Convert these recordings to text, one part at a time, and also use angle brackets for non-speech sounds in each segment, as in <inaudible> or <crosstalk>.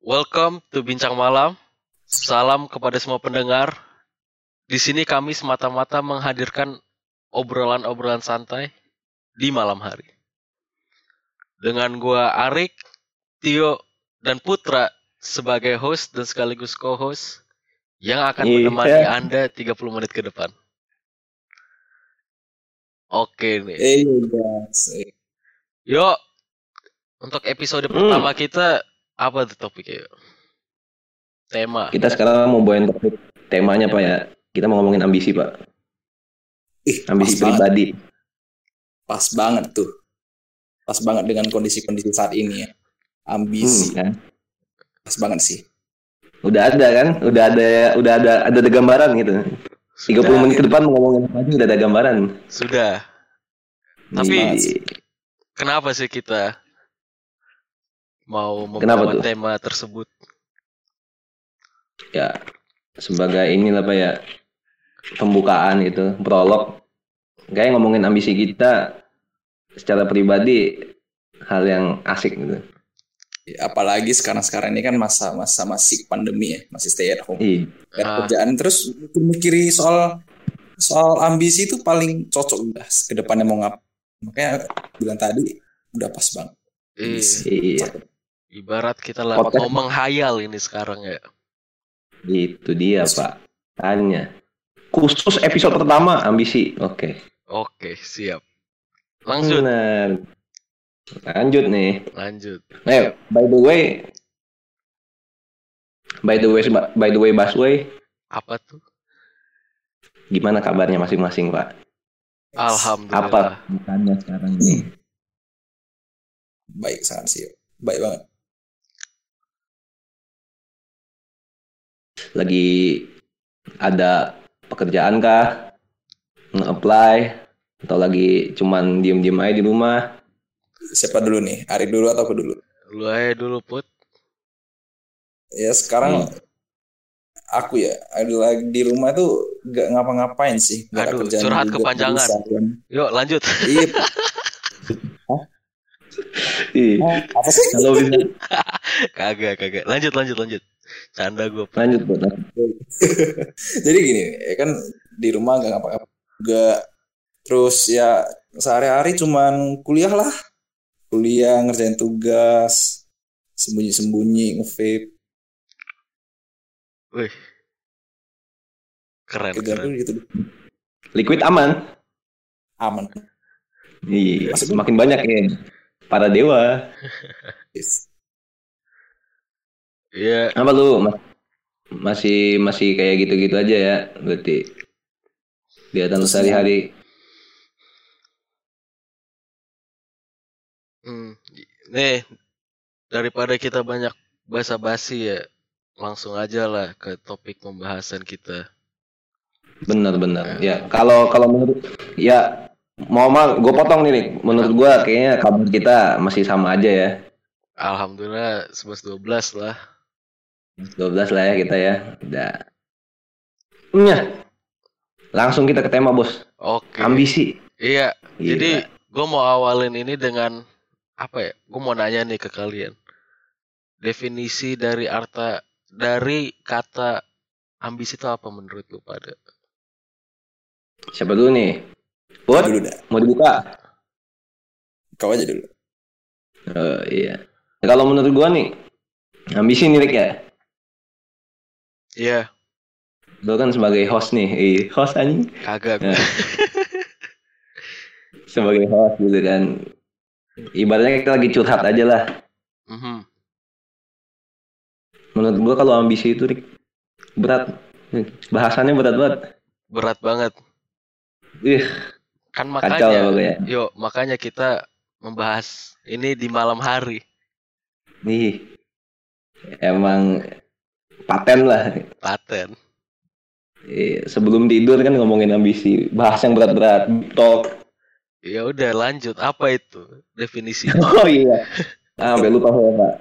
Welcome to Bincang Malam. Salam kepada semua pendengar. Di sini kami semata-mata menghadirkan obrolan-obrolan santai di malam hari. Dengan gua Arik, Tio, dan Putra sebagai host dan sekaligus co-host yang akan Iya. menemani Anda 30 menit ke depan. Oke nih. Guys. Yuk, untuk episode pertama kita apa tuh topiknya? Yuk? Tema. Kita sekarang mau bawain topik temanya Pak ya. Kita mau ngomongin ambisi Pak. Ih, Ambisi pas banget, pribadi. pas banget tuh. Pas banget dengan kondisi-kondisi saat ini ya. Ambisi, Hmm, kan? pas banget sih. Udah ada kan? Udah ada udah ada ada, ada gambaran gitu. 30 Sudah, menit ke depan mau ngomongin apa aja udah ada gambaran. sudah. Tapi- Di- Kenapa sih kita mau Kenapa membawa tema tersebut? ya sebagai inilah Pak ya pembukaan gitu, prolog. Kayak ngomongin ambisi kita secara pribadi hal yang asik gitu. Ya, apalagi sekarang-sekarang ini kan masa-masa masih pandemi ya, masih stay at home. Ada Ah. kerjaan terus mikiri soal soal ambisi itu paling cocok udah ke depannya mau ngap. Makanya bilang tadi udah pas banget. Iya. Ibarat kita lah Podcast. ngomong hayal ini sekarang ya. Itu dia Pak. Tanya. Khusus episode pertama ambisi. Oke. Oke, siap. Langsung Benar. Lanjut nih. lanjut. Eh, by the way, by the way, by the way, Basway, Apa tuh? gimana kabarnya masing-masing Pak? Alhamdulillah. Apa bukannya sekarang ini? Baik sangat sih. Baik banget. Lagi ada pekerjaan kah? Nge-apply? Atau lagi cuman diem-diem aja di rumah? Siapa dulu nih? Ari dulu atau aku dulu? Lu aja dulu, Put. Ya sekarang Hmm. aku ya ada lagi di rumah tuh gak ngapa-ngapain sih. Gak Aduh, kerjaan curhat juga, kepanjangan. perusahaan. Yuk, lanjut. Iya, Ih, apa sih? kalau bisa <laughs> kagak, kagak. Lanjut, lanjut, lanjut. Canda gue. lanjut Pak. <laughs> Jadi gini, ya kan di rumah gak ngapa-ngapa juga. Terus ya sehari-hari cuman kuliah lah. Kuliah, ngerjain tugas, sembunyi-sembunyi, nge-vape, Wih. Keren, kejar keren. gitu. Liquid aman. Aman. Iya, semakin banyak ya. Para dewa. Yes. Iya, Apa lu Mas- masih masih kayak gitu-gitu aja ya? Berarti kegiatan sehari-hari. Hmm, nih daripada kita banyak basa-basi ya, langsung aja lah ke topik pembahasan kita. Bener-bener. Ya, kalau kalau menurut ya mau mal gue potong nih, Rik. menurut gua kayaknya kabar kita masih sama aja ya. Alhamdulillah 11 12 lah. 12 lah ya kita ya. Udah. Nyah. Langsung kita ke tema, Bos. Oke. Ambisi. Iya, Gila. jadi gue mau awalin ini dengan apa ya? Gue mau nanya nih ke kalian. Definisi dari arta dari kata ambisi itu apa menurut lu pada? siapa dulu nih? Dulu dah. mau dibuka? Kau aja dulu. Oh, iya. Kalau menurut gua nih, ambisi nih Rik ya. Iya, Lu kan sebagai host nih, eh, host anjing. kagak. Ya. sebagai host gitu kan. Ibaratnya kita lagi curhat aja lah. Mhm. Menurut gua kalau ambisi itu Rik, berat. Bahasannya berat banget. Berat banget. Ih, Kan kacau makanya, pokoknya. yuk makanya kita membahas ini di malam hari. Nih, emang paten lah. Paten. Eh, sebelum tidur kan ngomongin ambisi, bahas yang berat-berat, talk. Ya udah lanjut. Apa itu definisi? <laughs> Oh iya. Ah, sampai lupa saya, Pak.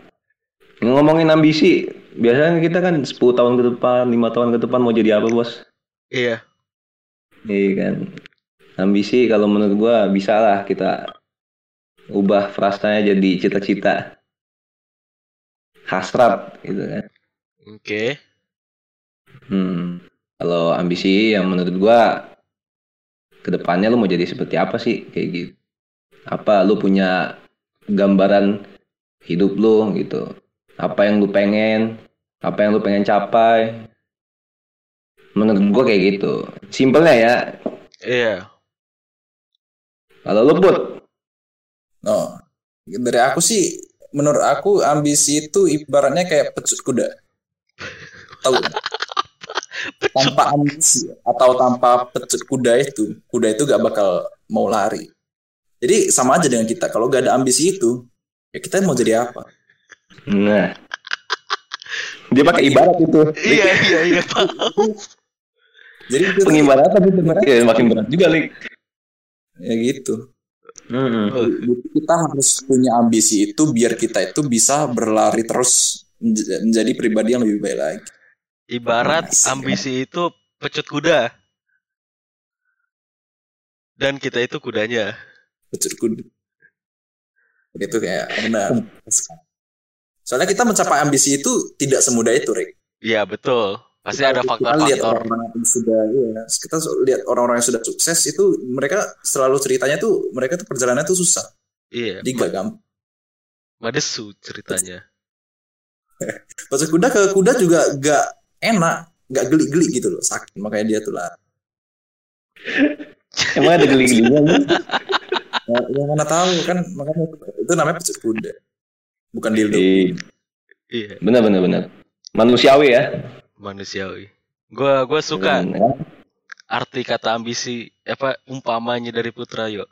Ngomongin ambisi, biasanya kita kan 10 tahun ke depan, 5 tahun ke depan mau jadi apa, Bos? iya. Iya kan. Ambisi kalau menurut gua bisa lah kita ubah frasanya jadi cita-cita. hasrat gitu kan. Oke. Hmm. Kalau ambisi yang menurut gua ke depannya lu mau jadi seperti apa sih kayak gitu? Apa lu punya gambaran hidup lu gitu? Apa yang lu pengen? Apa yang lu pengen capai? Menurut gua kayak gitu. Simpelnya ya. Iya. Kalau lu put, Oh, dari aku sih, menurut aku ambisi itu ibaratnya kayak pecut kuda. Tahu? nggak? tanpa ambisi atau tanpa pecut kuda itu, kuda itu gak bakal mau lari. Jadi sama aja dengan kita. Kalau gak ada ambisi itu, ya kita mau jadi apa? nah. Dia pakai ibarat itu. Iya iya iya. Jadi itu Pengibaratan itu ya, makin berat juga, Lik. ya gitu. Hmm. Jadi kita harus punya ambisi itu biar kita itu bisa berlari terus menj- menjadi pribadi yang lebih baik lagi. Ibarat Asik. ambisi itu pecut kuda. Dan kita itu kudanya. Pecut kuda. Itu kayak benar. Soalnya kita mencapai ambisi itu tidak semudah itu, Rick. Iya betul. Pasti Kita- ada kita lihat faktor-faktor. orang-orang yang sudah iya, kita lihat orang-orang yang sudah sukses itu mereka selalu ceritanya tuh mereka tuh perjalanannya tuh susah. Iya. Gak gampang. Madesu ceritanya. <laughs> Pecut kuda ke kuda juga gak enak, gak geli-geli gitu loh, sakit makanya dia tuh lah. <laughs> Emang ada geli-gelinya lu? Ya, ya mana tahu kan makanya itu namanya pecut kuda. Bukan dildo. Iya, Iya. benar benar benar. Manusiawi ya. Manusiawi. Gua gua suka Hmm, arti kata ambisi apa umpamanya dari Putra yuk.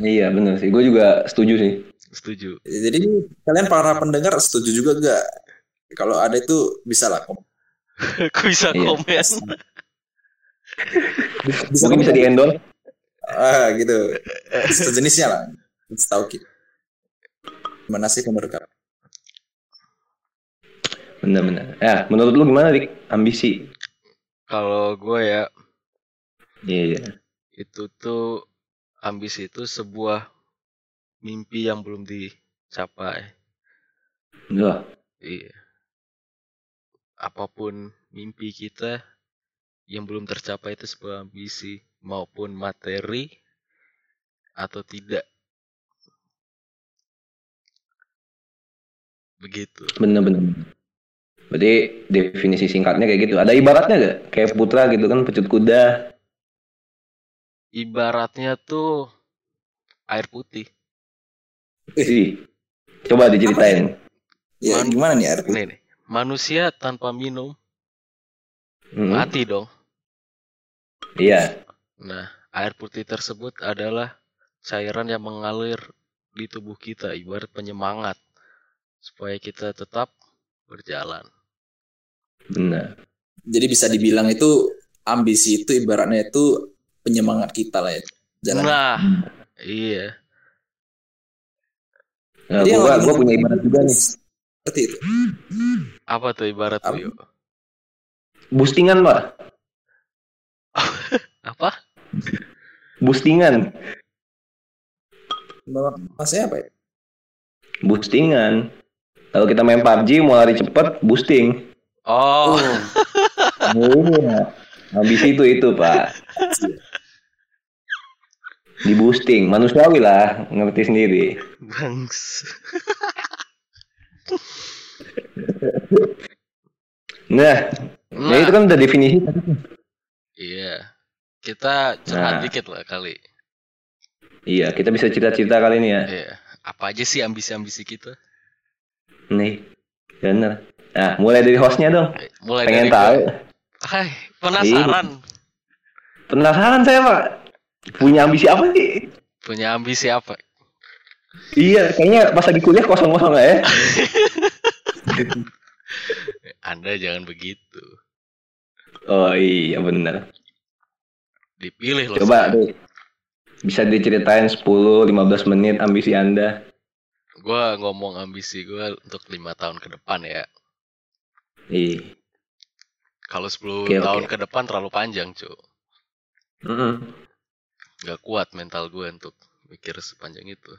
Iya benar sih. Gue juga setuju sih. Setuju. Jadi kalian para pendengar setuju juga gak? Kalau ada itu bisa lah. kom- <laughs> Aku bisa Iya. komen. <laughs> Bisa Mungkin bisa di endorse. Ah gitu. Sejenisnya lah. Tahu kita. Gimana sih menurut kamu? Benar benar. Ya, menurut lu gimana dik? Ambisi? Kalau gue ya Iya iya. itu tuh ambisi itu sebuah mimpi yang belum dicapai. Wah, Iya. Apa pun mimpi kita yang belum tercapai itu sebuah ambisi maupun materi atau tidak. Begitu. benar benar. Berarti definisi singkatnya kayak gitu. Ada ibaratnya gak? Kayak putra gitu kan, pecut kuda. Ibaratnya tuh air putih. Ih, coba diceritain. Ya Man- gimana nih Arif? Nih, nih. Manusia tanpa minum Hmm, mati dong. Iya. Nah, air putih tersebut adalah cairan yang mengalir di tubuh kita, ibarat penyemangat supaya kita tetap berjalan. Benar. Jadi bisa dibilang itu ambisi itu ibaratnya itu penyemangat kita lah ya. Jalan. Nah, iya. Nah, Jadi gua, gua punya ibarat juga nih. Seperti itu. Apa tuh ibarat Apa? tuh, yuk? Boostingan, Pak. <laughs> Apa? Boostingan. Maksudnya apa ya? Boostingan. Kalau kita main PUBG mau lari cepet, boosting. Oh, <laughs> Iya. Ambisi itu itu, Pak. Di boosting, manusiawi lah, ngerti sendiri. bangs. <laughs> Nah, ya itu Nah, kan udah definisi. iya. Kita curhat Nah. dikit lah kali. Iya, kita bisa cerita-cerita kali ini ya. Iya. Apa aja sih ambisi-ambisi kita? Nih, bener. Nah, mulai dari hostnya dong. Eh, Mulai Pengen dari tahu. Hai, penasaran. Penasaran saya, Pak. Punya ambisi apa sih? Punya ambisi apa? Iya, kayaknya pas lagi kuliah kosong-kosong ya. <laughs> Anda jangan begitu. Oh iya, bener. Dipilih loh. Coba deh. Bisa diceritain 10-15 menit ambisi Anda. Gua ngomong ambisi gua untuk lima tahun ke depan ya. Iya. Kalau 10 Oke, oke. tahun ke depan terlalu panjang, cu. Mm-mm. Gak kuat mental gue untuk mikir sepanjang itu.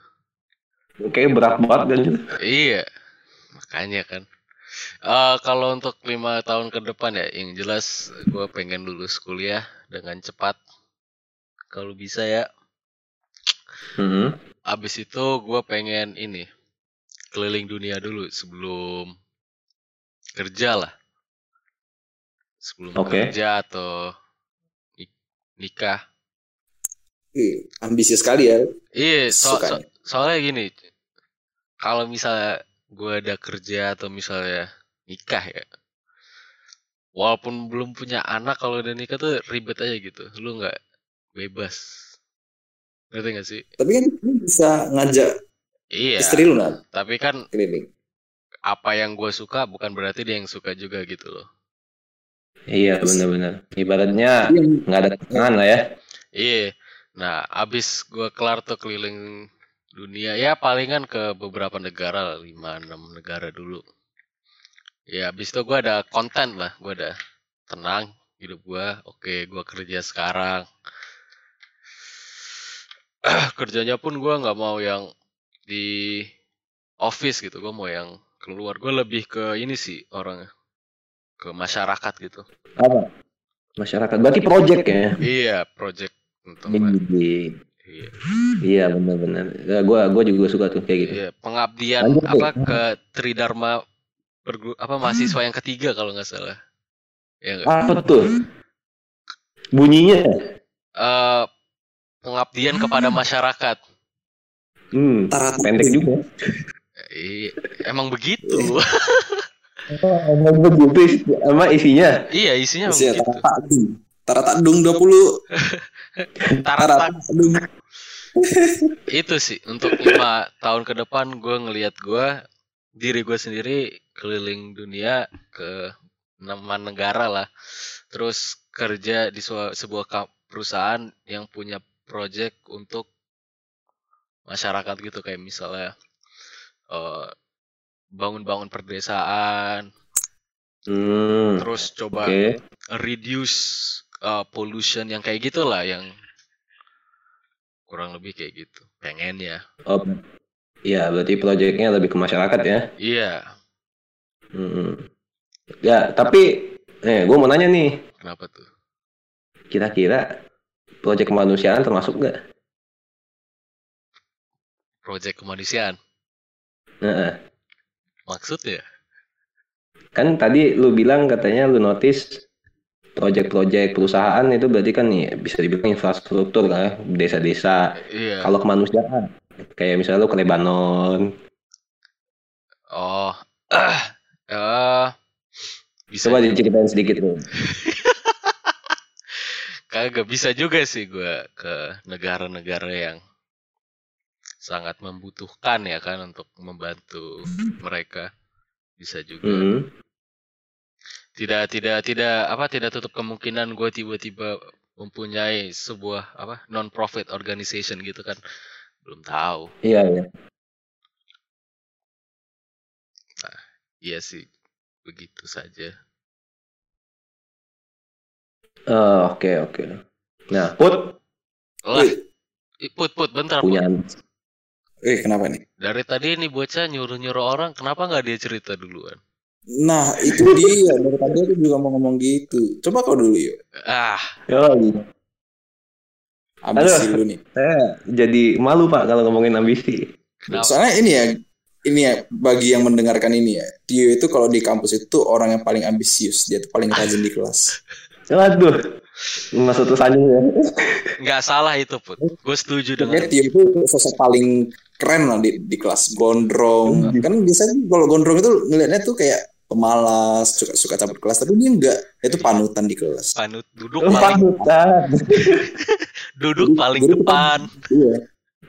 Oke, berat banget kan juga. Iya. makanya kan Eh kalau untuk lima tahun ke depan ya yang jelas gue pengen lulus kuliah dengan cepat kalau bisa ya Mhm. abis itu gue pengen ini keliling dunia dulu sebelum kerja lah sebelum Oke. kerja atau ni- nikah Ih, ambisius sekali ya. Iya, so- Sukanya. so- soalnya gini, kalau misalnya gue ada kerja atau misalnya nikah ya, walaupun belum punya anak, kalau udah nikah tuh ribet aja gitu, lu nggak bebas, ngerti gak sih? Tapi kan lu bisa ngajak Iya, istri lu nah tapi kan keliling. apa yang gue suka bukan berarti dia yang suka juga gitu loh. Iya benar-benar. Ibaratnya nggak ada tangan lah ya. Iya, nah abis gue kelar tuh keliling dunia, ya palingan ke beberapa negara lah, 5-6 negara dulu. Ya abis itu gue ada konten lah, gue ada tenang hidup gue, oke gue kerja sekarang. <clears throat> Kerjanya pun gue nggak mau yang di office gitu, gue mau yang keluar. Gue lebih ke ini sih orangnya, ke masyarakat gitu. Apa? Masyarakat. Berarti project ya. Iya, project untuk Iya, iya. iya benar-benar. Ya, gua gua juga suka tuh kayak gitu. Iya, pengabdian Lanjut, apa Bro. ke Tridharma pergu- apa mahasiswa yang ketiga kalau nggak salah. Ya nggak? Apa tuh? Bunyinya? Eh, pengabdian kepada masyarakat. Hmm, Tarat pendek juga. Iya, emang begitu. <laughs> Emang begitu sama isinya. iya, isinya Usia begitu. Tara Takdung. Tara Takdung 20. Tara Tarat Takdung. itu sih untuk lima tahun ke depan gue ngelihat gue diri gue sendiri keliling dunia ke enam negara lah terus kerja di sebuah perusahaan yang punya project untuk masyarakat gitu kayak misalnya eh, bangun-bangun perdesaan Hmm, terus coba oke. reduce uh, pollution yang kayak gitulah yang kurang lebih kayak gitu. Pengen ya. Oh, iya berarti projectnya lebih ke masyarakat ya. iya. Hmm. Ya, tapi eh gue mau nanya nih, kenapa tuh? Kira-kira project kemanusiaan termasuk nggak? project kemanusiaan? Nah, maksudnya kan tadi lu bilang katanya lu notice project-project perusahaan itu berarti kan nih bisa dibilang infrastruktur ya, desa-desa. iya Kalau kemanusiaan, kayak misalnya lu ke Lebanon, oh <clears throat> eh bisa coba diceritain sedikit lu. <laughs> kagak bisa juga sih gua ke negara-negara yang sangat membutuhkan ya kan untuk membantu mereka bisa juga Hmm. Tidak tidak tidak apa tidak tutup kemungkinan gue tiba-tiba mempunyai sebuah apa non profit organization gitu kan belum tahu Iya, iya. iya sih begitu saja Oh, Oke, oke. Nah, Put lah Wih, ih, put put bentar Put. punya Eh, kenapa nih? dari tadi ini bocah nyuruh nyuruh orang kenapa nggak dia cerita duluan Nah, itu dia. Dari tadi aku juga mau ngomong gitu. Coba kau dulu yuk. ah iya. Ambisi Aduh. dulu nih. Saya jadi malu Pak kalau ngomongin ambisi. kenapa Soalnya ini ya, ini ya bagi yang mendengarkan ini ya, Tio itu kalau di kampus itu orang yang paling ambisius, dia tuh paling rajin di kelas. Waduh, maksud tuh sanjung ya. nggak salah itu put gue setuju dengan Pokoknya Tio itu sosok paling keren lah di, di kelas, gondrong. Kan biasanya kalau gondrong itu ngelihatnya tuh kayak pemalas, suka suka cabut kelas, tapi dia enggak, dia tuh panutan di kelas. panut duduk Oh, paling panutan. <laughs> duduk paling jadi depan Iya.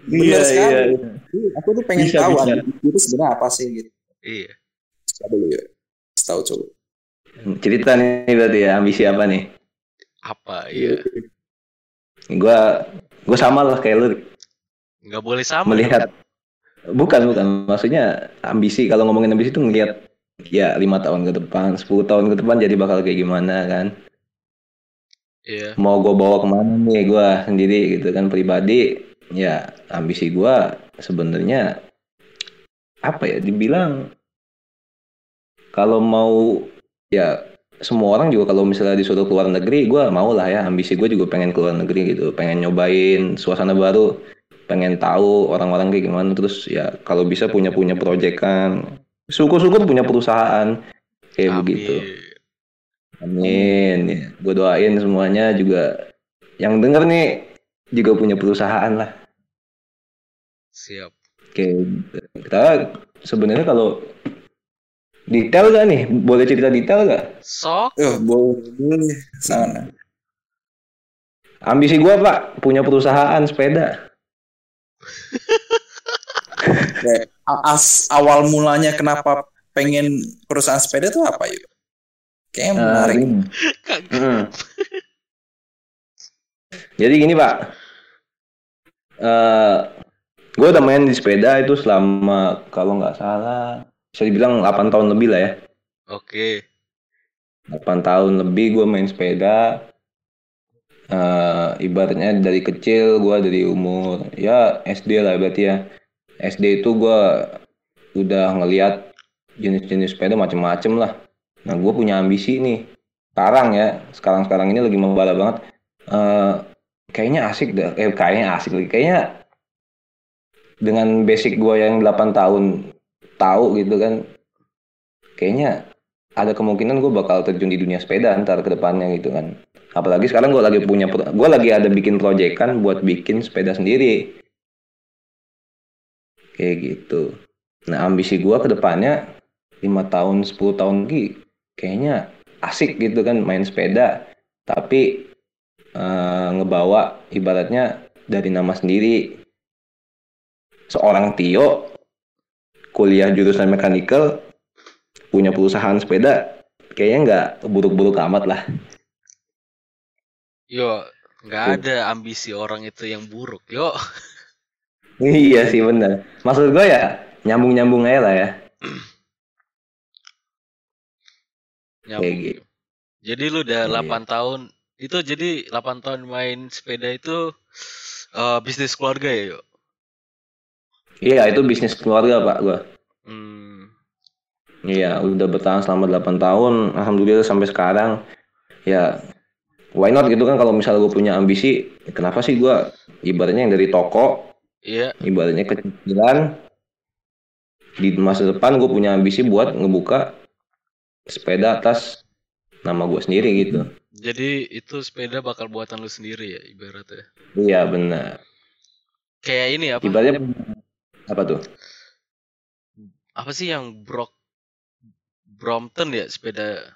Iya, sekali. iya. Jadi Aku tuh pengen Bisa, tahu bisa. itu sebenarnya apa sih gitu. iya Coba dulu ya. Tahu coba. Cerita nih berarti ya, ambisi apa nih? apa iya Gua gua sama lah kayak lu nggak boleh sama melihat bukan bukan maksudnya ambisi kalau ngomongin ambisi itu ngelihat ya lima tahun ke depan 10 tahun ke depan jadi bakal kayak gimana kan? Iya. Mau gue bawa ke mana nih gue sendiri gitu kan pribadi? Ya ambisi gue sebenarnya apa ya dibilang kalau mau ya semua orang juga kalau misalnya disuruh keluar negeri gue mau lah ya ambisi gue juga pengen keluar negeri gitu. Pengen nyobain suasana baru pengen tahu orang-orang kayak gimana. Terus ya kalau bisa punya punya proyekan syukur-syukur punya perusahaan kayak Amin. begitu amin ya gue doain semuanya juga yang denger nih juga punya perusahaan lah Siap. kayak gitu. kita sebenarnya kalau detail gak nih boleh cerita detail gak Sok. Eh, boleh boleh sana. ambisi gue pak punya perusahaan sepeda <laughs> as awal mulanya kenapa pengen perusahaan sepeda tuh apa yuk? Kayaknya Nah, menarik. gini. Mm. Jadi gini pak, Eh gue udah main di sepeda itu selama kalau nggak salah bisa dibilang 8 tahun lebih lah ya. Oke. 8 tahun lebih gue main sepeda. Eh ibaratnya dari kecil gue dari umur ya SD lah berarti ya. SD itu gue udah ngeliat jenis-jenis sepeda macem-macem lah. Nah gue punya ambisi nih. Sekarang ya, sekarang-sekarang ini lagi membara banget. Eh kayaknya asik deh. Eh kayaknya asik lagi. Kayaknya dengan basic gue yang 8 tahun tahu gitu kan. Kayaknya ada kemungkinan gue bakal terjun di dunia sepeda ntar ke depannya gitu kan. Apalagi sekarang gue lagi punya, gue lagi ada bikin proyekan buat bikin sepeda sendiri. Kayak gitu. Nah ambisi gue ke depannya 5 tahun, 10 tahun lagi kayaknya asik gitu kan main sepeda. Tapi eh, ngebawa ibaratnya dari nama sendiri. Seorang Tio kuliah jurusan mechanical punya perusahaan sepeda kayaknya nggak buruk-buruk amat lah. Yo, nggak ada ambisi orang itu yang buruk. Yo. <laughs> iya sih bener. Maksud gue ya nyambung-nyambung aja lah ya. <clears throat> Nyambung. Kayak gitu. Jadi lu udah Iya. 8 tahun itu jadi 8 tahun main sepeda itu eh, bisnis keluarga ya, yuk. Iya itu bisnis keluarga pak gue. Hmm. Iya udah bertahan selama 8 tahun. Alhamdulillah sampai sekarang. Ya why not gitu kan kalau misalnya gue punya ambisi. Kenapa sih gue ibaratnya yang dari toko Iya, ibaratnya kecilan di masa depan gue punya ambisi buat ngebuka sepeda atas nama gue sendiri gitu. jadi itu sepeda bakal buatan lu sendiri ya ibaratnya. Iya benar. Kayak ini apa? Ibaratnya apa tuh? Apa sih yang Brock Brompton ya sepeda?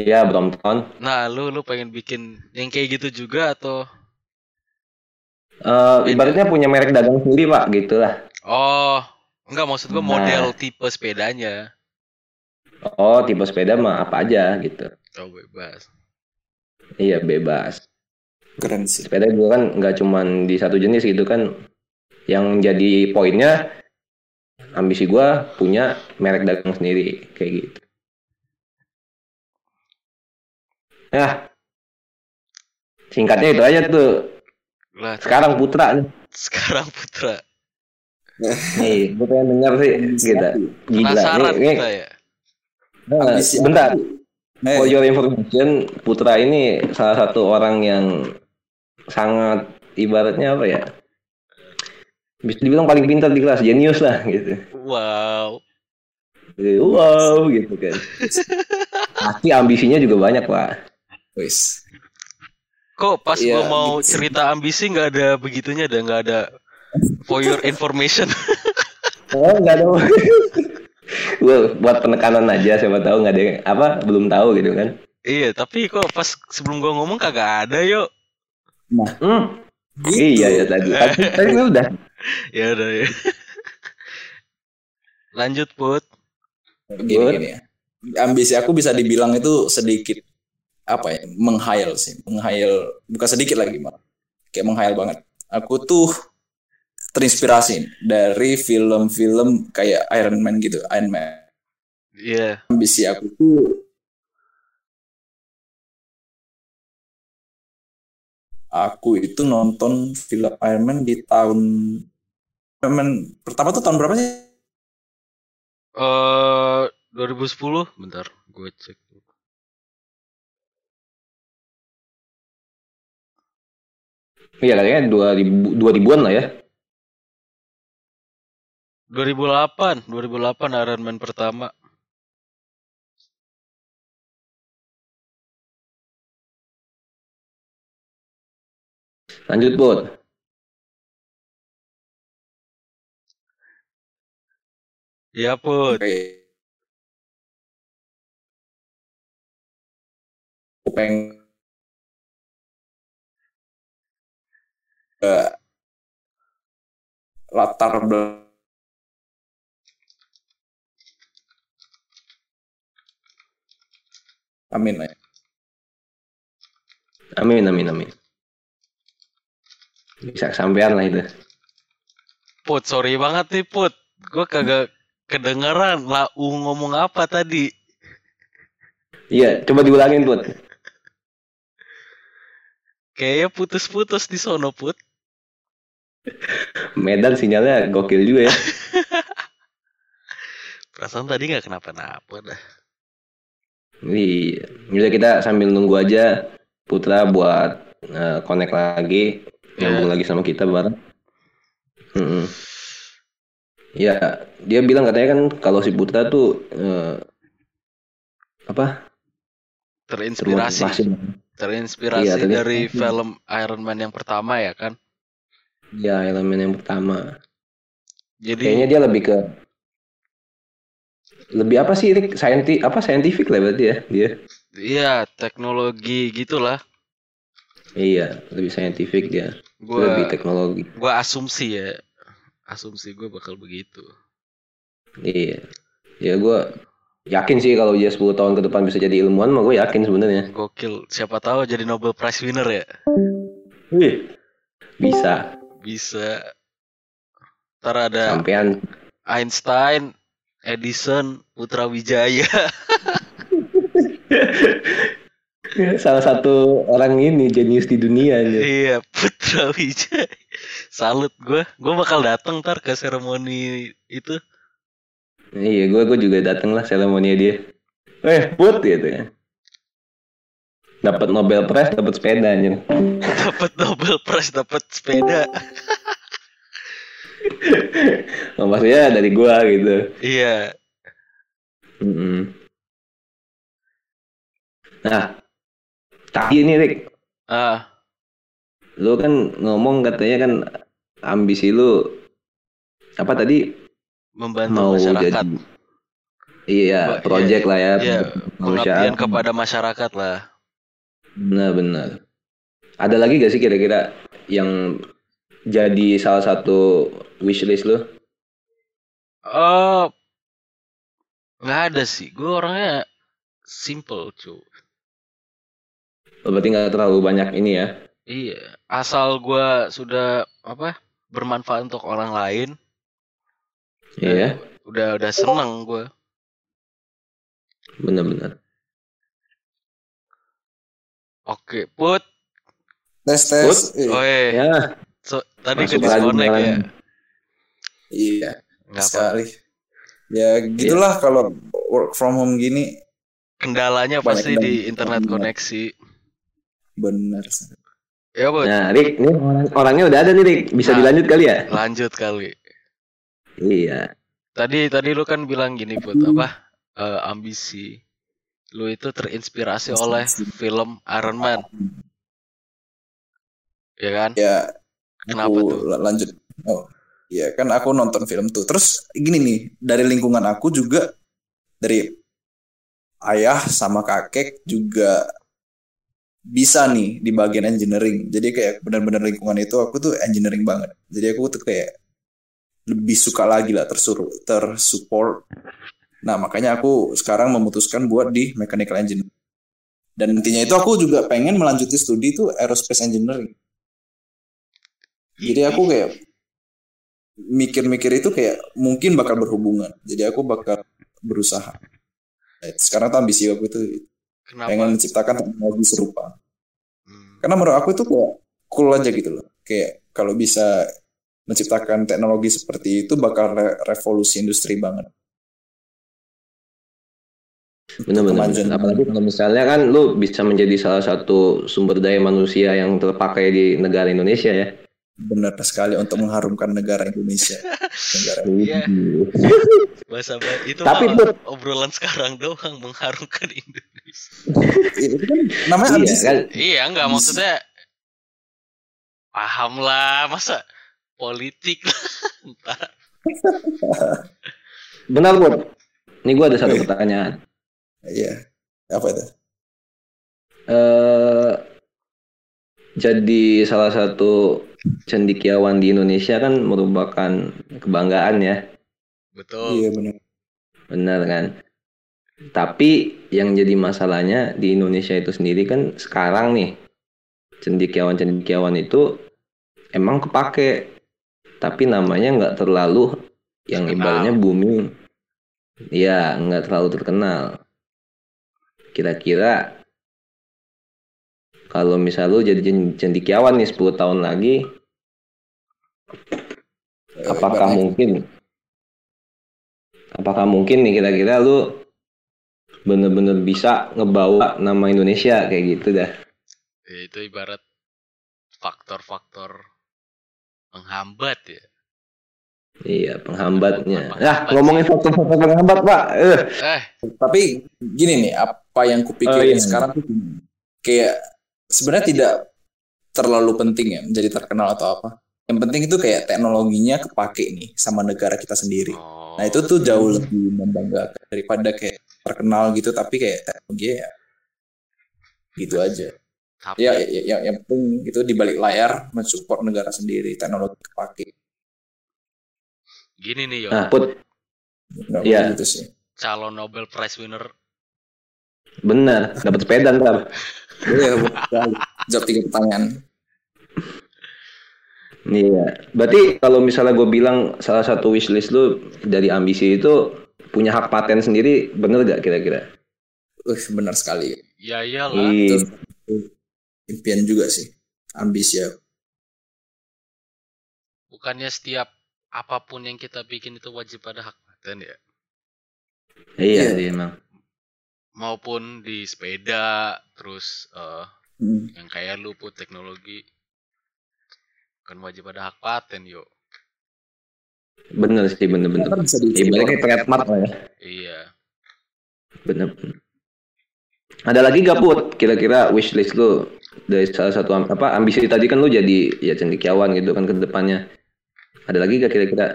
Iya Brompton. Nah, lu lu pengen bikin yang kayak gitu juga atau Eh, Beda. ibaratnya punya merek dagang sendiri pak, gitulah. Oh, enggak maksud gua Nah. model tipe sepedanya. Oh tipe sepeda mah apa aja gitu. Oh, bebas. Iya bebas. Keren sih. Sepeda juga kan nggak cuman di satu jenis gitu kan. Yang jadi poinnya ambisi gua punya merek dagang sendiri kayak gitu. Ya, singkatnya itu aja tuh. Lah, Sekarang Putra nih. sekarang Putra. Nih, gue pengen denger sih kita. Gila. Penasaran Nih, nih, kita ya. nah, bentar. Eh, For your information, Putra ini salah satu orang yang sangat ibaratnya apa ya? Bisa dibilang paling pintar di kelas, jenius lah gitu. Wow. Jadi, Wow gitu kan. <laughs> Pasti ambisinya juga banyak pak. wis. Kok pas Iya, gua mau gitu. cerita ambisi nggak ada begitunya dan nggak ada for your information. <laughs> Oh nggak ada. Gua buat penekanan aja, siapa tahu nggak ada yang apa belum tahu gitu kan. iya, tapi kok pas sebelum gua ngomong kagak ada yuk. Hmm, Gitu. iya ya tadi. Tadi, <laughs> tadi udah. Ya udah ya. Lanjut Put. Gini, Good. gini ya. Ambisi aku bisa dibilang itu sedikit apa ya, menghayal sih, menghayal bukan sedikit lagi malah. Kayak menghayal banget. Aku tuh terinspirasi dari film-film kayak Iron Man gitu, Iron Man. Iya. Ambisi aku tuh aku itu nonton film Iron Man di tahun Iron Man pertama tuh tahun berapa sih? Eh 2010 bentar gue cek Iya kayaknya 2000 2000-an lah ya. 2008 2008 Iron Man pertama Lanjut, Bot. Iya pun Oke. Eh, latar belakang Amin ya. Amin, amin, amin. Bisa kesampean lah itu. Put sorry banget nih Put gue kagak kedengeran lau ngomong apa tadi Iya, coba diulangin, Bot. kayaknya putus-putus di sono Put Medan sinyalnya gokil juga ya. <laughs> perasaan tadi nggak kenapa-napa dah Iya. Bisa kita sambil nunggu aja Putra buat eh, connect lagi, nyambung lagi sama kita bareng. Mm-mm. Ya, dia bilang katanya kan kalau si Putra tuh eh, apa? terinspirasi terinspirasi Iya, terinspirasi. dari film Iron Man yang pertama ya kan Ya, elemen yang pertama. jadi Kayaknya dia lebih ke lebih apa sih Rick? Sainti apa saintifik lah berarti ya dia. iya teknologi gitulah Iya, lebih saintifik dia. gua Lebih teknologi. gua asumsi ya asumsi gue bakal begitu Iya. Ya gue yakin sih kalau dia 10 tahun ke depan bisa jadi ilmuwan mah gue yakin sebenarnya. gokil siapa tahu jadi Nobel Prize winner ya Wih. Bisa. Bisa ntar ada Sampean Einstein Edison Putra Wijaya <laughs> salah satu orang ini jenius di dunia aja. iya Putra Wijaya salut gue gue bakal datang ntar ke seremoni itu Iya, gue gue juga dateng lah seremoni dia. Eh, put gitu ya. Dapat Nobel Prize, dapat sepeda anjir. dapat Nobel Prize dapat sepeda. <laughs> Oh, maksudnya dari gua gitu. iya. Mm-mm. Nah, tadi ini Rick, ah. Lu kan ngomong katanya kan ambisi lu apa tadi? Membantu mau masyarakat. jadi iya Ba- project lah ya iya pengabdian kepada masyarakat lah benar-benar ada lagi gak sih kira-kira yang jadi salah satu wishlist lu? Oh nggak ada sih. Gue orangnya simple cu. Oh, berarti nggak terlalu banyak ini ya? Iya. Asal gue sudah apa bermanfaat untuk orang lain. Iya. Udah udah seneng gue benar-benar oke put. Tes tes. Put? Eh, oh eh ya. So, tadi ke disconnect ya? Iya, nggak apa sekali. Ya gitulah kalau work from home gini. Kendalanya Banyak pasti di internet koneksi. Benar. ya put. Nah Rick ini orang- orangnya udah ada nih Rick bisa Nah. dilanjut kali ya? lanjut kali. Iya. Tadi tadi lu kan bilang gini Put, apa? eh, ambisi. Lu itu terinspirasi oleh film Iron Man, ya kan? Ya Kenapa aku tuh? la- lanjut. Oh, iya kan aku nonton film tuh. Terus gini nih, dari lingkungan aku juga dari ayah sama kakek juga bisa nih di bagian engineering. Jadi kayak benar-benar lingkungan itu aku tuh engineering banget. Jadi aku tuh kayak lebih suka lagi lah tersuruh tersupport. Nah, makanya aku sekarang memutuskan buat di mechanical engineering. Dan intinya itu aku juga pengen melanjuti studi itu aerospace engineering. Jadi aku kayak mikir-mikir itu kayak mungkin bakal berhubungan. Jadi aku bakal berusaha. Sekarang tuh ambisi aku itu Kenapa? pengen menciptakan teknologi serupa. Hmm. Karena menurut aku itu kayak cool aja gitu loh. Kayak kalau bisa menciptakan teknologi seperti itu bakal re- revolusi industri banget. Bener. Apalagi kalau misalnya kan lu bisa menjadi salah satu sumber daya manusia yang terpakai di negara Indonesia ya. benar sekali untuk mengharumkan negara Indonesia. <laughs> negara Iya. Bahasa ba- itu Tapi, malah obrolan sekarang doang mengharumkan Indonesia. itu kan namanya Iya ambisi. kan. Iya, enggak maksudnya paham lah, masa politik lah. Entar. Benar Bud. Ini gua ada satu pertanyaan. Iya. Apa itu? eh jadi salah satu cendikiawan di Indonesia kan merupakan kebanggaan ya, Betul. Iya benar. benar kan? Tapi yang jadi masalahnya di Indonesia itu sendiri kan sekarang nih cendikiawan-cendikiawan itu emang kepake, tapi namanya nggak terlalu yang ibaratnya booming, ya nggak terlalu terkenal. Kira-kira kalau misal lu jadi cen- cendikiawan nih 10 tahun lagi, Eh, apakah mungkin apakah mungkin nih kira-kira lu bener-bener bisa ngebawa nama Indonesia kayak gitu dah. Ya, itu ibarat faktor-faktor penghambat ya. Iya, penghambatnya. Penghambat. Nah, ngomongin faktor-faktor penghambat, Pak. Eh, Eh, Tapi gini nih, apa yang kupikirin Oh, iya. sekarang tuh kayak sebenarnya tidak terlalu penting ya menjadi terkenal atau apa. Yang penting itu kayak teknologinya kepake nih sama negara kita sendiri. oh, Nah itu tuh jauh lebih membanggakan daripada kayak terkenal gitu tapi kayak teknologi ya gitu aja. tapi Ya, ya, ya yang penting itu di balik layar mensupport negara sendiri teknologi kepake. Gini nih yo, nah, Put, Iya. gitu sih. calon Nobel Prize winner benar, dapat sepeda ntar. <laughs> Iya. Jawab tiga pertanyaan. Iya. Berarti kalau misalnya gue bilang salah satu wishlist lu dari ambisi itu punya hak paten sendiri, bener gak kira-kira? Uh, benar sekali. ya iyalah Iya. Itu impian juga sih. Ambisi ya. bukannya setiap apa pun yang kita bikin itu wajib pada hak paten ya Iya, Iya. emang. maupun di sepeda terus eh, Hmm. yang kayak lu put teknologi kan wajib ada hak paten yuk Bener sih, bener-bener. Kan di Ibaratnya trademark lah ya. iya Bener. Ada lagi gak Put? Kira-kira wishlist lu dari salah satu apa ambisi tadi kan lu jadi ya cendekiawan gitu kan ke depannya. Ada lagi gak kira-kira?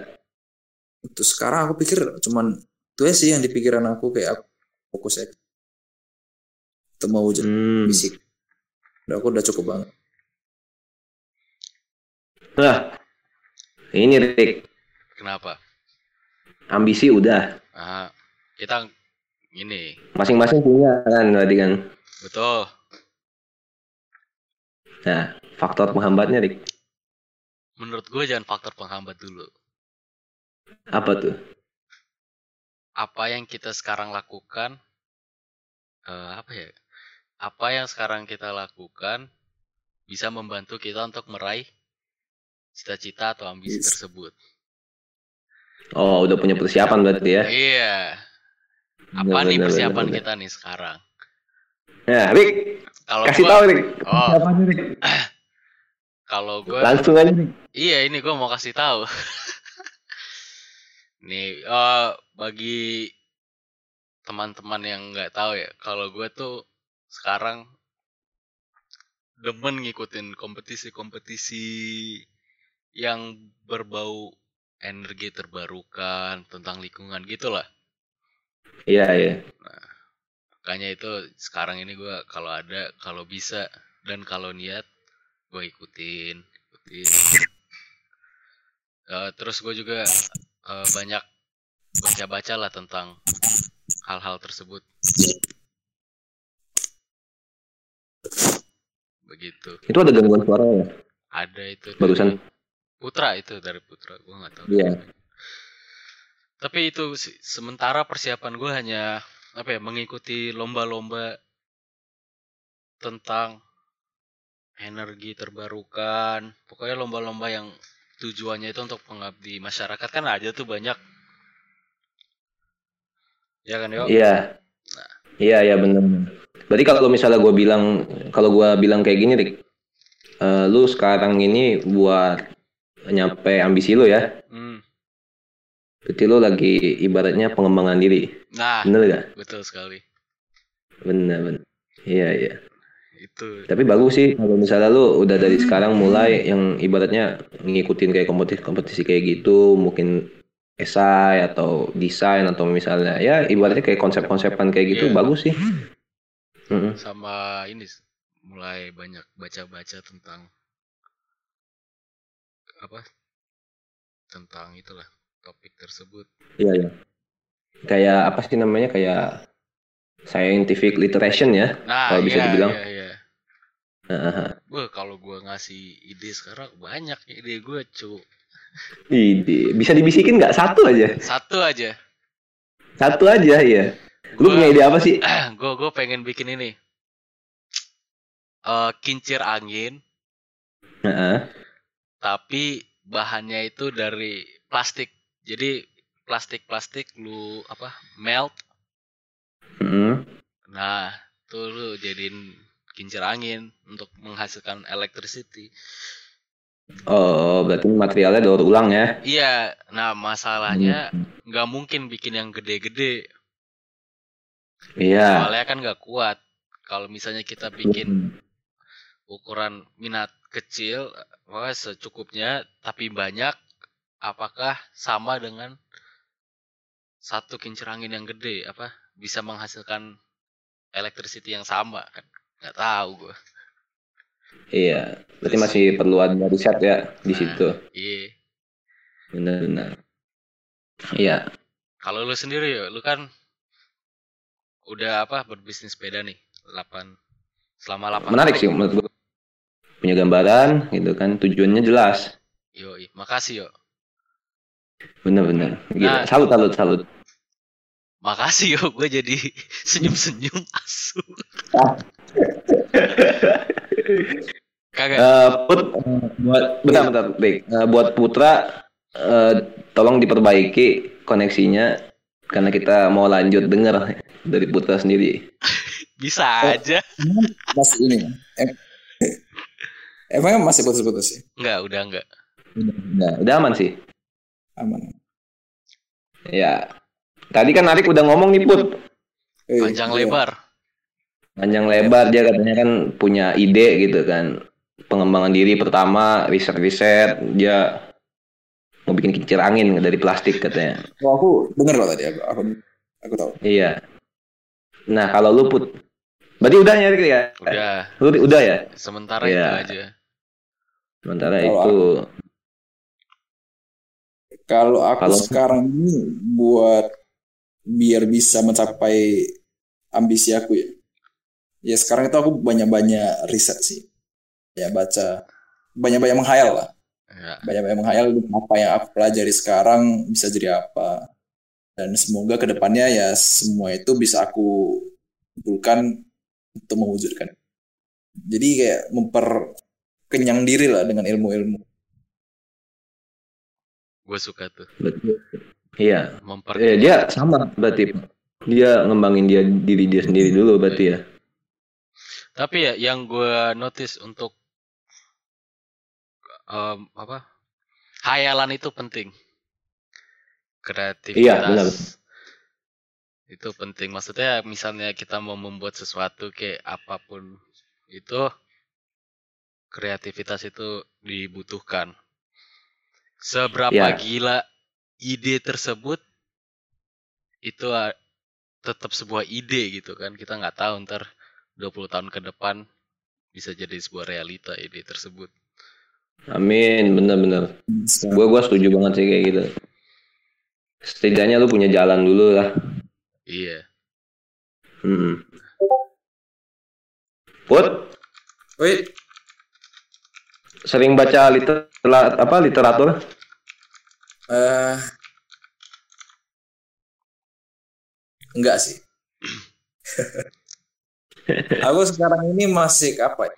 Terus sekarang aku pikir cuman itu aja sih yang di pikiran aku kayak aku fokus ya. Itu mau jadi Hmm. fisik. Udah aku udah cukup banget. Nah, ini Rick, kenapa ambisi udah. ah kita ini Masing-masing punya kan tadi kan. betul Nah, faktor penghambatnya Rick. Menurut gue jangan faktor penghambat dulu Apa tuh? apa yang kita sekarang lakukan eh, apa ya apa yang sekarang kita lakukan bisa membantu kita untuk meraih cita-cita atau ambisi Yes. tersebut Oh, udah punya persiapan berarti ya. iya apa Bener, nih bener, persiapan bener, kita nih sekarang. Nah, Rick, kalau kasih gua tahu Rick. oh Rick. <laughs> kalau gue Langsung aja Rick. Iya, ini gue mau kasih tahu. <laughs> Nih, eh, bagi teman-teman yang nggak tahu ya, kalau gue tuh sekarang demen ngikutin kompetisi-kompetisi yang berbau energi terbarukan tentang lingkungan gitulah. Iya, iya. Makanya itu sekarang ini gue kalau ada, kalau bisa dan kalau niat gue ikutin, ikutin. Eh, terus gue juga eh, banyak baca-baca lah tentang hal-hal tersebut. Begitu. Itu ada gangguan suara ya? Ada itu Barusan. Putra itu dari Putra, gue nggak tahu. Iya. Tapi itu sementara persiapan gue hanya apa ya mengikuti lomba-lomba tentang energi terbarukan. Pokoknya lomba-lomba yang tujuannya itu untuk mengabdi masyarakat kan ada tuh banyak. Ya kan yo? Iya. Iya iya benar. Berarti kalau misalnya gue bilang kalau gue bilang kayak gini, Rik, eh, lu sekarang ini buat nyampe ambisi lu ya, Hmm. berarti lu lagi ibaratnya pengembangan diri, Nah, bener gak? betul sekali. Bener bener. Iya iya. Itu. Tapi bagus sih kalau misalnya lu udah dari sekarang mulai yang ibaratnya ngikutin kayak kompetisi-kompetisi kayak gitu, mungkin esai atau desain atau misalnya ya ibaratnya kayak konsep-konsepan kayak gitu Iya. bagus sih. Sama ini mulai banyak baca-baca tentang apa tentang itulah topik tersebut Iya iya. Kayak apa sih namanya kayak scientific literation ya. nah Kalau bisa iya, dibilang. iya, iya. Wah, kalau gua ngasih ide sekarang banyak ide gue cu Ide. Bisa dibisikin nggak satu aja? satu aja Satu aja ya. Lu Gua- punya ide apa sih? gue <clears throat> gue pengen bikin ini Eh kincir angin Heeh. tapi bahannya itu dari plastik jadi plastik plastik lu apa melt Mm-mm. nah tuh lu jadiin kincir angin untuk menghasilkan electricity. Oh, berarti materialnya daur ulang ya? iya nah masalahnya Hmm. nggak mungkin bikin yang gede-gede. Iya. soalnya kan nggak kuat. Kalau misalnya kita bikin ukuran minat kecil maka secukupnya tapi banyak apakah sama dengan satu kincir angin yang gede? Apa? Bisa menghasilkan electricity yang sama kan nggak tahu gue Iya. Berarti masih perlu ada riset ya di Nah. situ. iya Benar-benar. Iya. kalau lu sendiri ya lu kan udah apa berbisnis sepeda nih 8 selama 8 Menarik sih menurut gue. Punya gambaran gitu kan, tujuannya jelas. yo makasih yo Bener-bener. Gila. Nah. Salut, salut, salut. Makasih yo gue jadi <laughs> senyum-senyum asu kagak Eh, Put, buat bentar, bentar, Rick. Eh, buat Putra, eh, tolong diperbaiki koneksinya karena kita mau lanjut denger dari Putra sendiri. <laughs> bisa aja Masih ini. Em Emangnya masih putus-putus ya? Enggak, udah enggak. Nah, udah aman sih. Aman. Ya. Tadi kan Arik udah ngomong nih Put. Eh, Panjang iya. lebar. Panjang lebar dia katanya kan punya ide gitu kan. Pengembangan diri pertama, riset-riset, dia mau bikin kincir angin dari plastik katanya. Oh, aku denger loh tadi aku aku, aku tahu. Iya. Nah, kalau lu Put. Berarti udah ya Rik ya? Udah, Lu udah ya? sementara Iya. itu aja. Sementara Kalau itu Kalau aku Kalau- sekarang ini buat biar bisa mencapai ambisi aku ya. Ya sekarang itu aku banyak-banyak riset sih. Ya baca banyak-banyak menghayal lah. Ya, Banyak-banyak menghayal apa yang aku pelajari sekarang bisa jadi apa. Dan semoga ke depannya ya semua itu bisa aku kumpulkan untuk mewujudkan. Jadi kayak memperkenyang diri lah dengan ilmu-ilmu. gue suka tuh. Iya. Memper Eh, dia sama berarti. Dia ngembangin dia diri dia sendiri dulu berarti ya. Tapi ya yang gue notice untuk em, apa? Hayalan itu penting. Kreativitas. Iya, benar. Itu penting. Maksudnya misalnya kita mau membuat sesuatu kayak apa pun itu kreativitas itu dibutuhkan. Seberapa Ya. gila ide tersebut itu a- tetap sebuah ide gitu kan. Kita nggak tahu ntar 20 tahun ke depan bisa jadi sebuah realita ide tersebut. Amin, bener-bener. Gue gua setuju banget sih kayak gitu. Setidaknya lu punya jalan dulu lah. Iya. Hmm. Put, Wait, sering baca liter, apa literatur? Eh enggak sih. <laughs> aku sekarang ini masih apa ya?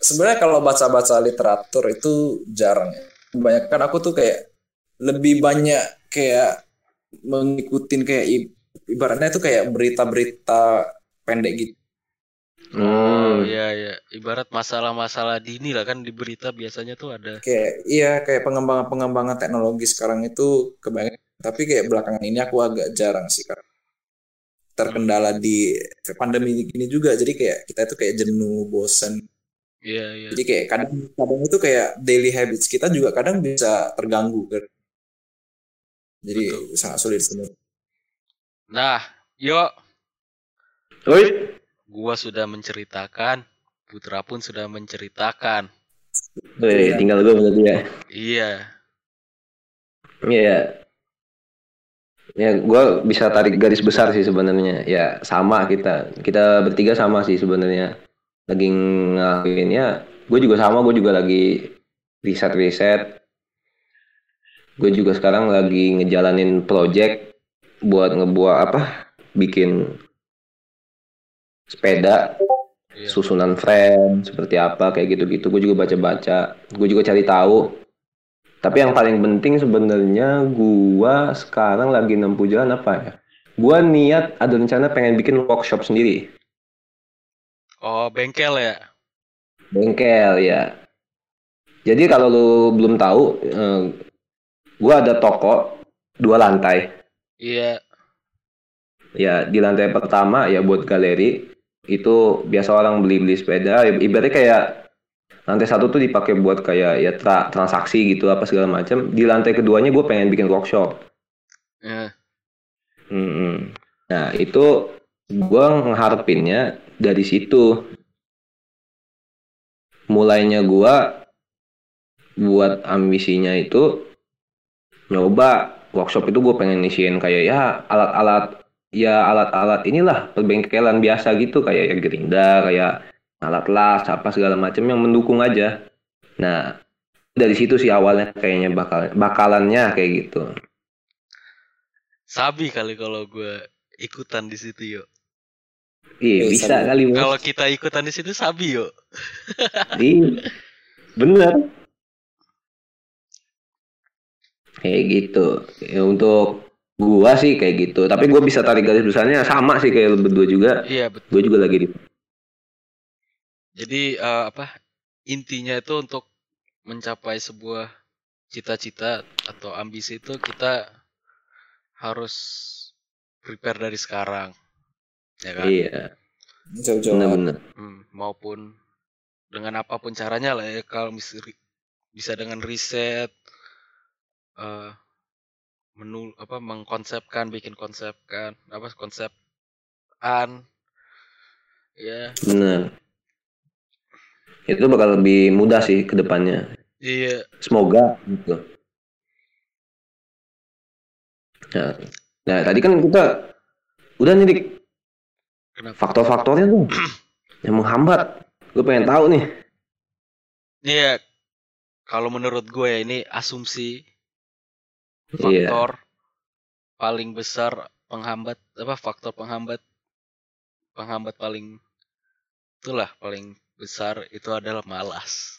Sebenarnya kalau baca-baca literatur itu jarang ya. Kebanyakan aku tuh kayak lebih banyak kayak mengikutin kayak ibaratnya itu kayak berita-berita pendek gitu. Oh Hmm. iya iya, ibarat masalah-masalah dini lah kan di berita biasanya tuh ada. Kayak iya kayak pengembangan-pengembangan teknologi sekarang itu kebanyakan. Tapi kayak belakangan ini aku agak jarang sih karena terkendala di pandemi ini juga. Jadi kayak kita itu kayak jenuh, bosan. Iya iya. Jadi kayak kadang kadang itu kayak daily habits kita juga kadang bisa terganggu kan. Jadi Betul. sangat sulit sebenarnya. Nah, yuk, Woi, gua sudah menceritakan, Putra pun sudah menceritakan. woi, tinggal gue berarti ya. Iya, Iya. Ya, gue bisa tarik garis besar sih sebenarnya. Ya, sama kita. Kita bertiga sama sih sebenarnya. Lagi ngelakuin ya. Gue juga sama. Gue juga lagi riset-riset. Gue juga sekarang lagi ngejalanin project buat ngebuat apa? Bikin sepeda, iya. susunan frame seperti apa kayak gitu-gitu. Gue juga baca-baca. Gue juga cari tahu tapi yang paling penting sebenarnya gua sekarang lagi nempuh jalan apa ya? Gua niat ada rencana pengen bikin workshop sendiri. Oh, bengkel ya? Bengkel ya. Jadi kalau lu belum tahu, eh, gua ada toko dua lantai. Iya, Ya di lantai pertama ya buat galeri itu biasa orang beli-beli sepeda. Ibaratnya kayak lantai satu tuh dipakai buat kayak ya tra- transaksi gitu apa segala macam. Di lantai keduanya gue pengen bikin workshop. eh, Mm-mm. Nah itu gua ngeharapinnya dari situ. Mulainya gua buat ambisinya itu nyoba workshop itu gue pengen ngisiin kayak ya alat-alat ya alat-alat inilah perbengkelan biasa gitu kayak ya gerinda kayak alat las apa segala macam yang mendukung aja. Nah dari situ sih awalnya kayaknya bakal bakalannya kayak gitu. sabi kali kalau gua ikutan di situ yuk. Iya Eh, bisa sama. kali bos. Kalau kita ikutan di situ sabi yuk. <laughs> Iya, bener. Kayak gitu. Ya, untuk gua sih kayak gitu. Tapi gua bisa tarik garis besarnya sama sih kayak lu berdua juga. Iya betul. Gua juga lagi di. Jadi eh, apa intinya itu untuk mencapai sebuah cita-cita atau ambisi itu kita harus prepare dari sekarang, ya kan? Iya, Jauh-jauh. bener-bener. Hmm, maupun dengan apa pun caranya lah ya kalau bisa dengan riset eh menul apa mengkonsepkan bikin konsepkan apa konsepan ya Bener. Itu bakal lebih mudah sih ke depannya. iya Semoga gitu. Nah, nah tadi kan kita udah nih faktor-faktornya tuh <clears throat> yang menghambat. Gue pengen tahu nih. iya kalau menurut gue ya ini asumsi Iya. faktor paling besar penghambat apa faktor penghambat penghambat paling itulah paling besar itu adalah malas.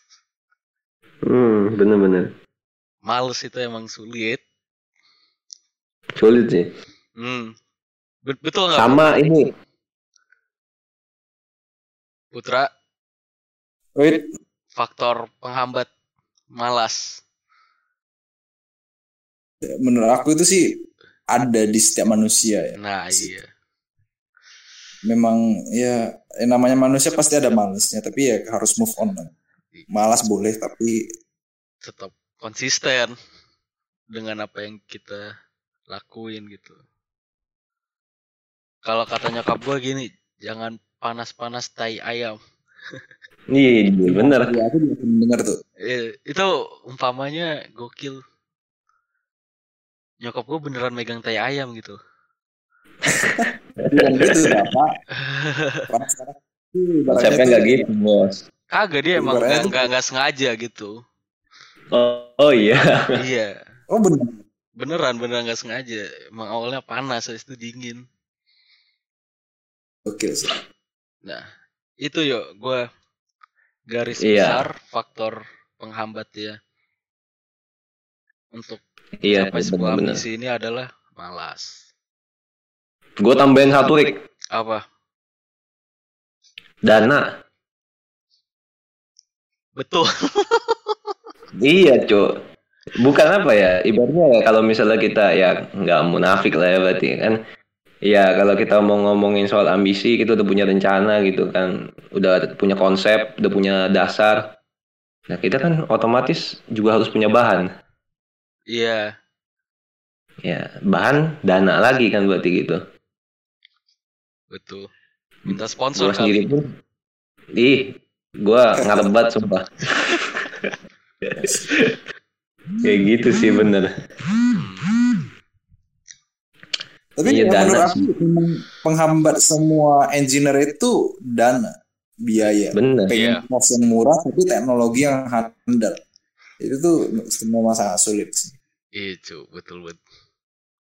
Hmm, bener-bener. males itu emang sulit. Sulit sih. hmm. Bet- betul nggak Sama ini. Putra? Wait, faktor penghambat malas menurut aku itu sih ada di setiap manusia ya. nah iya Memang ya yang namanya manusia pasti ada malesnya, tapi ya harus move on. Malas boleh, tapi tetap konsisten dengan apa yang kita lakuin gitu kalau kata nyokap gue gini jangan panas-panas tai ayam Iya, iya, bener. ya aku juga dengar tuh. Eh, itu umpamanya gokil nyokap gue beneran megang tai ayam gitu Bukan gitu, Bapak. Konsepnya nggak gitu, bos. kagak dia emang nggak nggak sengaja gitu Oh, oh iya. iya Oh benar. beneran beneran nggak sengaja emang awalnya panas habis itu dingin Oke sih. nah itu yuk gue garis Iya. besar faktor penghambat ya untuk Iya, sebuah bener-bener. ambisi ini adalah malas Gue tambahin satu, Rik. apa Dana. Betul. <laughs> Iya, Cuk. Bukan apa ya, ibaratnya kalau misalnya kita ya nggak munafik lah ya berarti kan. Ya kalau kita mau ngomongin soal ambisi, kita udah punya rencana gitu kan. Udah punya konsep, udah punya dasar. Nah kita kan otomatis juga harus punya bahan. Iya. Ya, bahan dana lagi kan berarti gitu. Betul. Minta sponsor Gua sendiri kali. pun, ih, gua ngarebat sumpah. Kayak gitu sih bener. Tapi Iya, ya, dana menurut aku penghambat semua engineer itu dana, biaya. Bener. Pengen yang murah tapi teknologi yang handal. Itu tuh semua masalah sulit sih. Iya, cu, betul betul.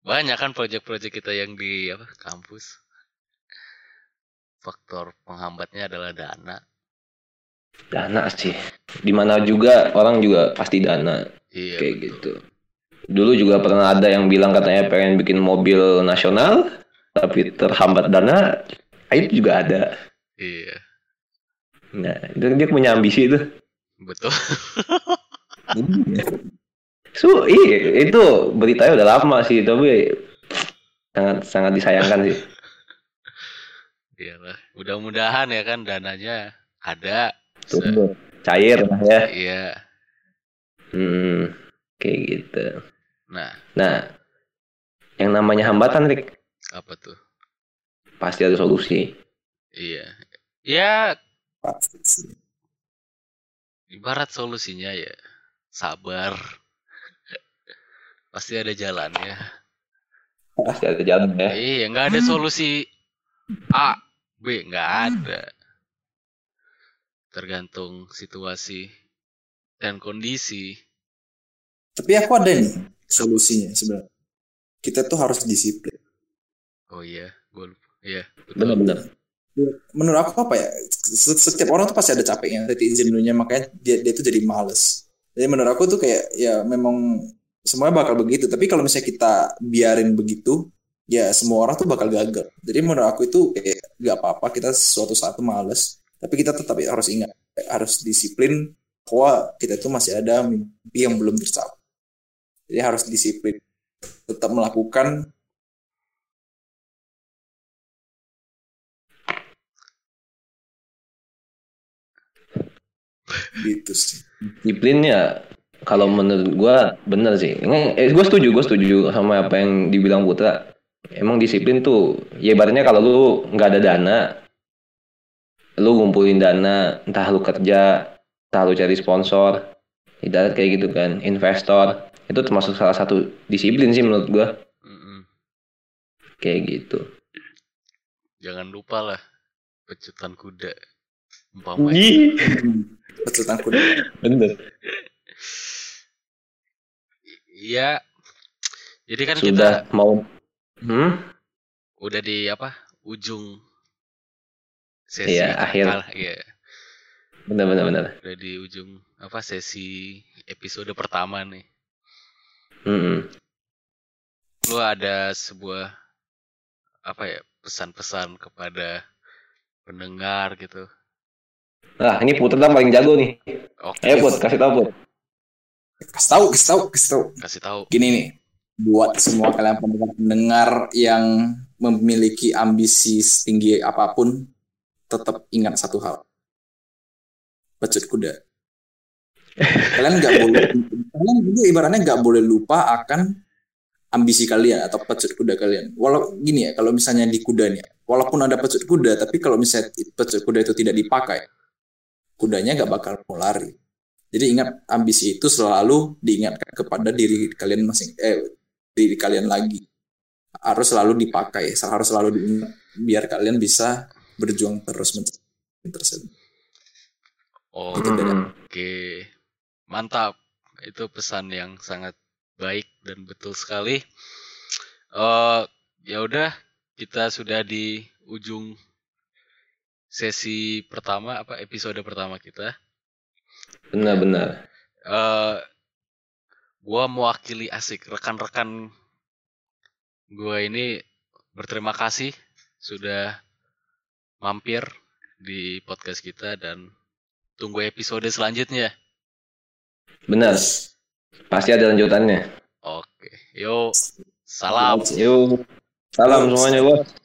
Banyak kan proyek-proyek kita yang di apa kampus. Faktor penghambatnya adalah dana. Dana sih. Di mana juga orang juga pasti dana. Iya. Kayak betul. gitu. Dulu juga pernah ada yang bilang katanya pengen bikin mobil nasional. Tapi terhambat dana. Itu juga ada. Iya, Nah, itu dia punya ambisi itu. betul. <laughs> So, iya, itu beritanya udah lama sih, tapi sangat sangat disayangkan sih. <laughs> Iyalah. Mudah-mudahan ya kan dananya ada. Tuh, Bisa- cair lah ya. Iya. Hmm, kayak gitu. Nah, Nah, yang namanya hambatan, Rick, apa tuh? pasti ada solusi. Iya. Ya, Pasti ibarat solusinya ya sabar. Pasti ada jalannya. Pasti ada jalan ya. Iya, nggak ada solusi A, B, nggak ada. Tergantung situasi dan kondisi. Tapi aku ada nih solusinya sebenarnya. Kita tuh harus disiplin. Oh iya, gue lupa. Iya. Benar-benar. Menurut aku apa ya? se- Setiap orang tuh pasti ada capeknya, titik jenuhnya makanya dia dia tuh jadi males. Jadi menurut aku tuh kayak ya memang semuanya bakal begitu. Tapi kalau misalnya kita biarin begitu, ya semua orang tuh bakal gagal. Jadi menurut aku itu kayak gak apa-apa kita suatu saat males, tapi kita tetap harus ingat harus disiplin bahwa kita tuh masih ada mimpi yang belum tercapai. Jadi harus disiplin, tetap melakukan gitu sih. Disiplin ya, kalau menurut gua bener sih. Emang, eh, gue setuju, gue setuju sama apa yang dibilang Putra. Emang disiplin tuh, ya ibaratnya kalau lu nggak ada dana, lu ngumpulin dana, entah lu kerja, entah lu cari sponsor, ibarat kayak gitu kan, investor, itu termasuk salah satu disiplin sih menurut gua, Mm-mm. kayak gitu. Jangan lupa lah pecutan kuda. Umpamanya. <laughs> Pecutan kuda. bener. Iya. Jadi kan kita Sudah mau, hmm? udah di apa? Ujung sesi Iya, akhir. Iya. Bener bener bener. Udah di ujung apa sesi episode pertama nih. Mm-mm. Lu ada sebuah apa ya pesan-pesan kepada pendengar gitu. Nah, ini Putra paling jago nih. Oke, Ayo Put, kasih tau Put. Kasih tahu, kasih tahu, kasih tahu. kasih tahu. Gini nih, buat semua kalian pendengar-pendengar yang memiliki ambisi setinggi apa pun, tetap ingat satu hal. Pecut kuda. Kalian nggak boleh, kalian juga ibaratnya nggak boleh lupa akan ambisi kalian atau pecut kuda kalian. Walau gini ya, kalau misalnya di kudanya, walaupun ada pecut kuda, tapi kalau misalnya pecut kuda itu tidak dipakai, kudanya nggak bakal mau lari. Jadi ingat ambisi itu selalu diingatkan kepada diri kalian masing eh diri kalian lagi. Harus selalu dipakai, harus selalu diingat biar kalian bisa berjuang terus mencari tersebut. Oh, Itu beda. Mm-mm. Oke, mantap. Itu pesan yang sangat baik dan betul sekali. Eh, ya udah, kita sudah di ujung sesi pertama apa episode pertama kita. Benar benar. Eh, gua mewakili asik rekan-rekan gua ini berterima kasih sudah mampir di podcast kita dan tunggu episode selanjutnya. Benar. Pasti ada lanjutannya. Oke, yo, salam. Yuk. Salam semuanya, Bos.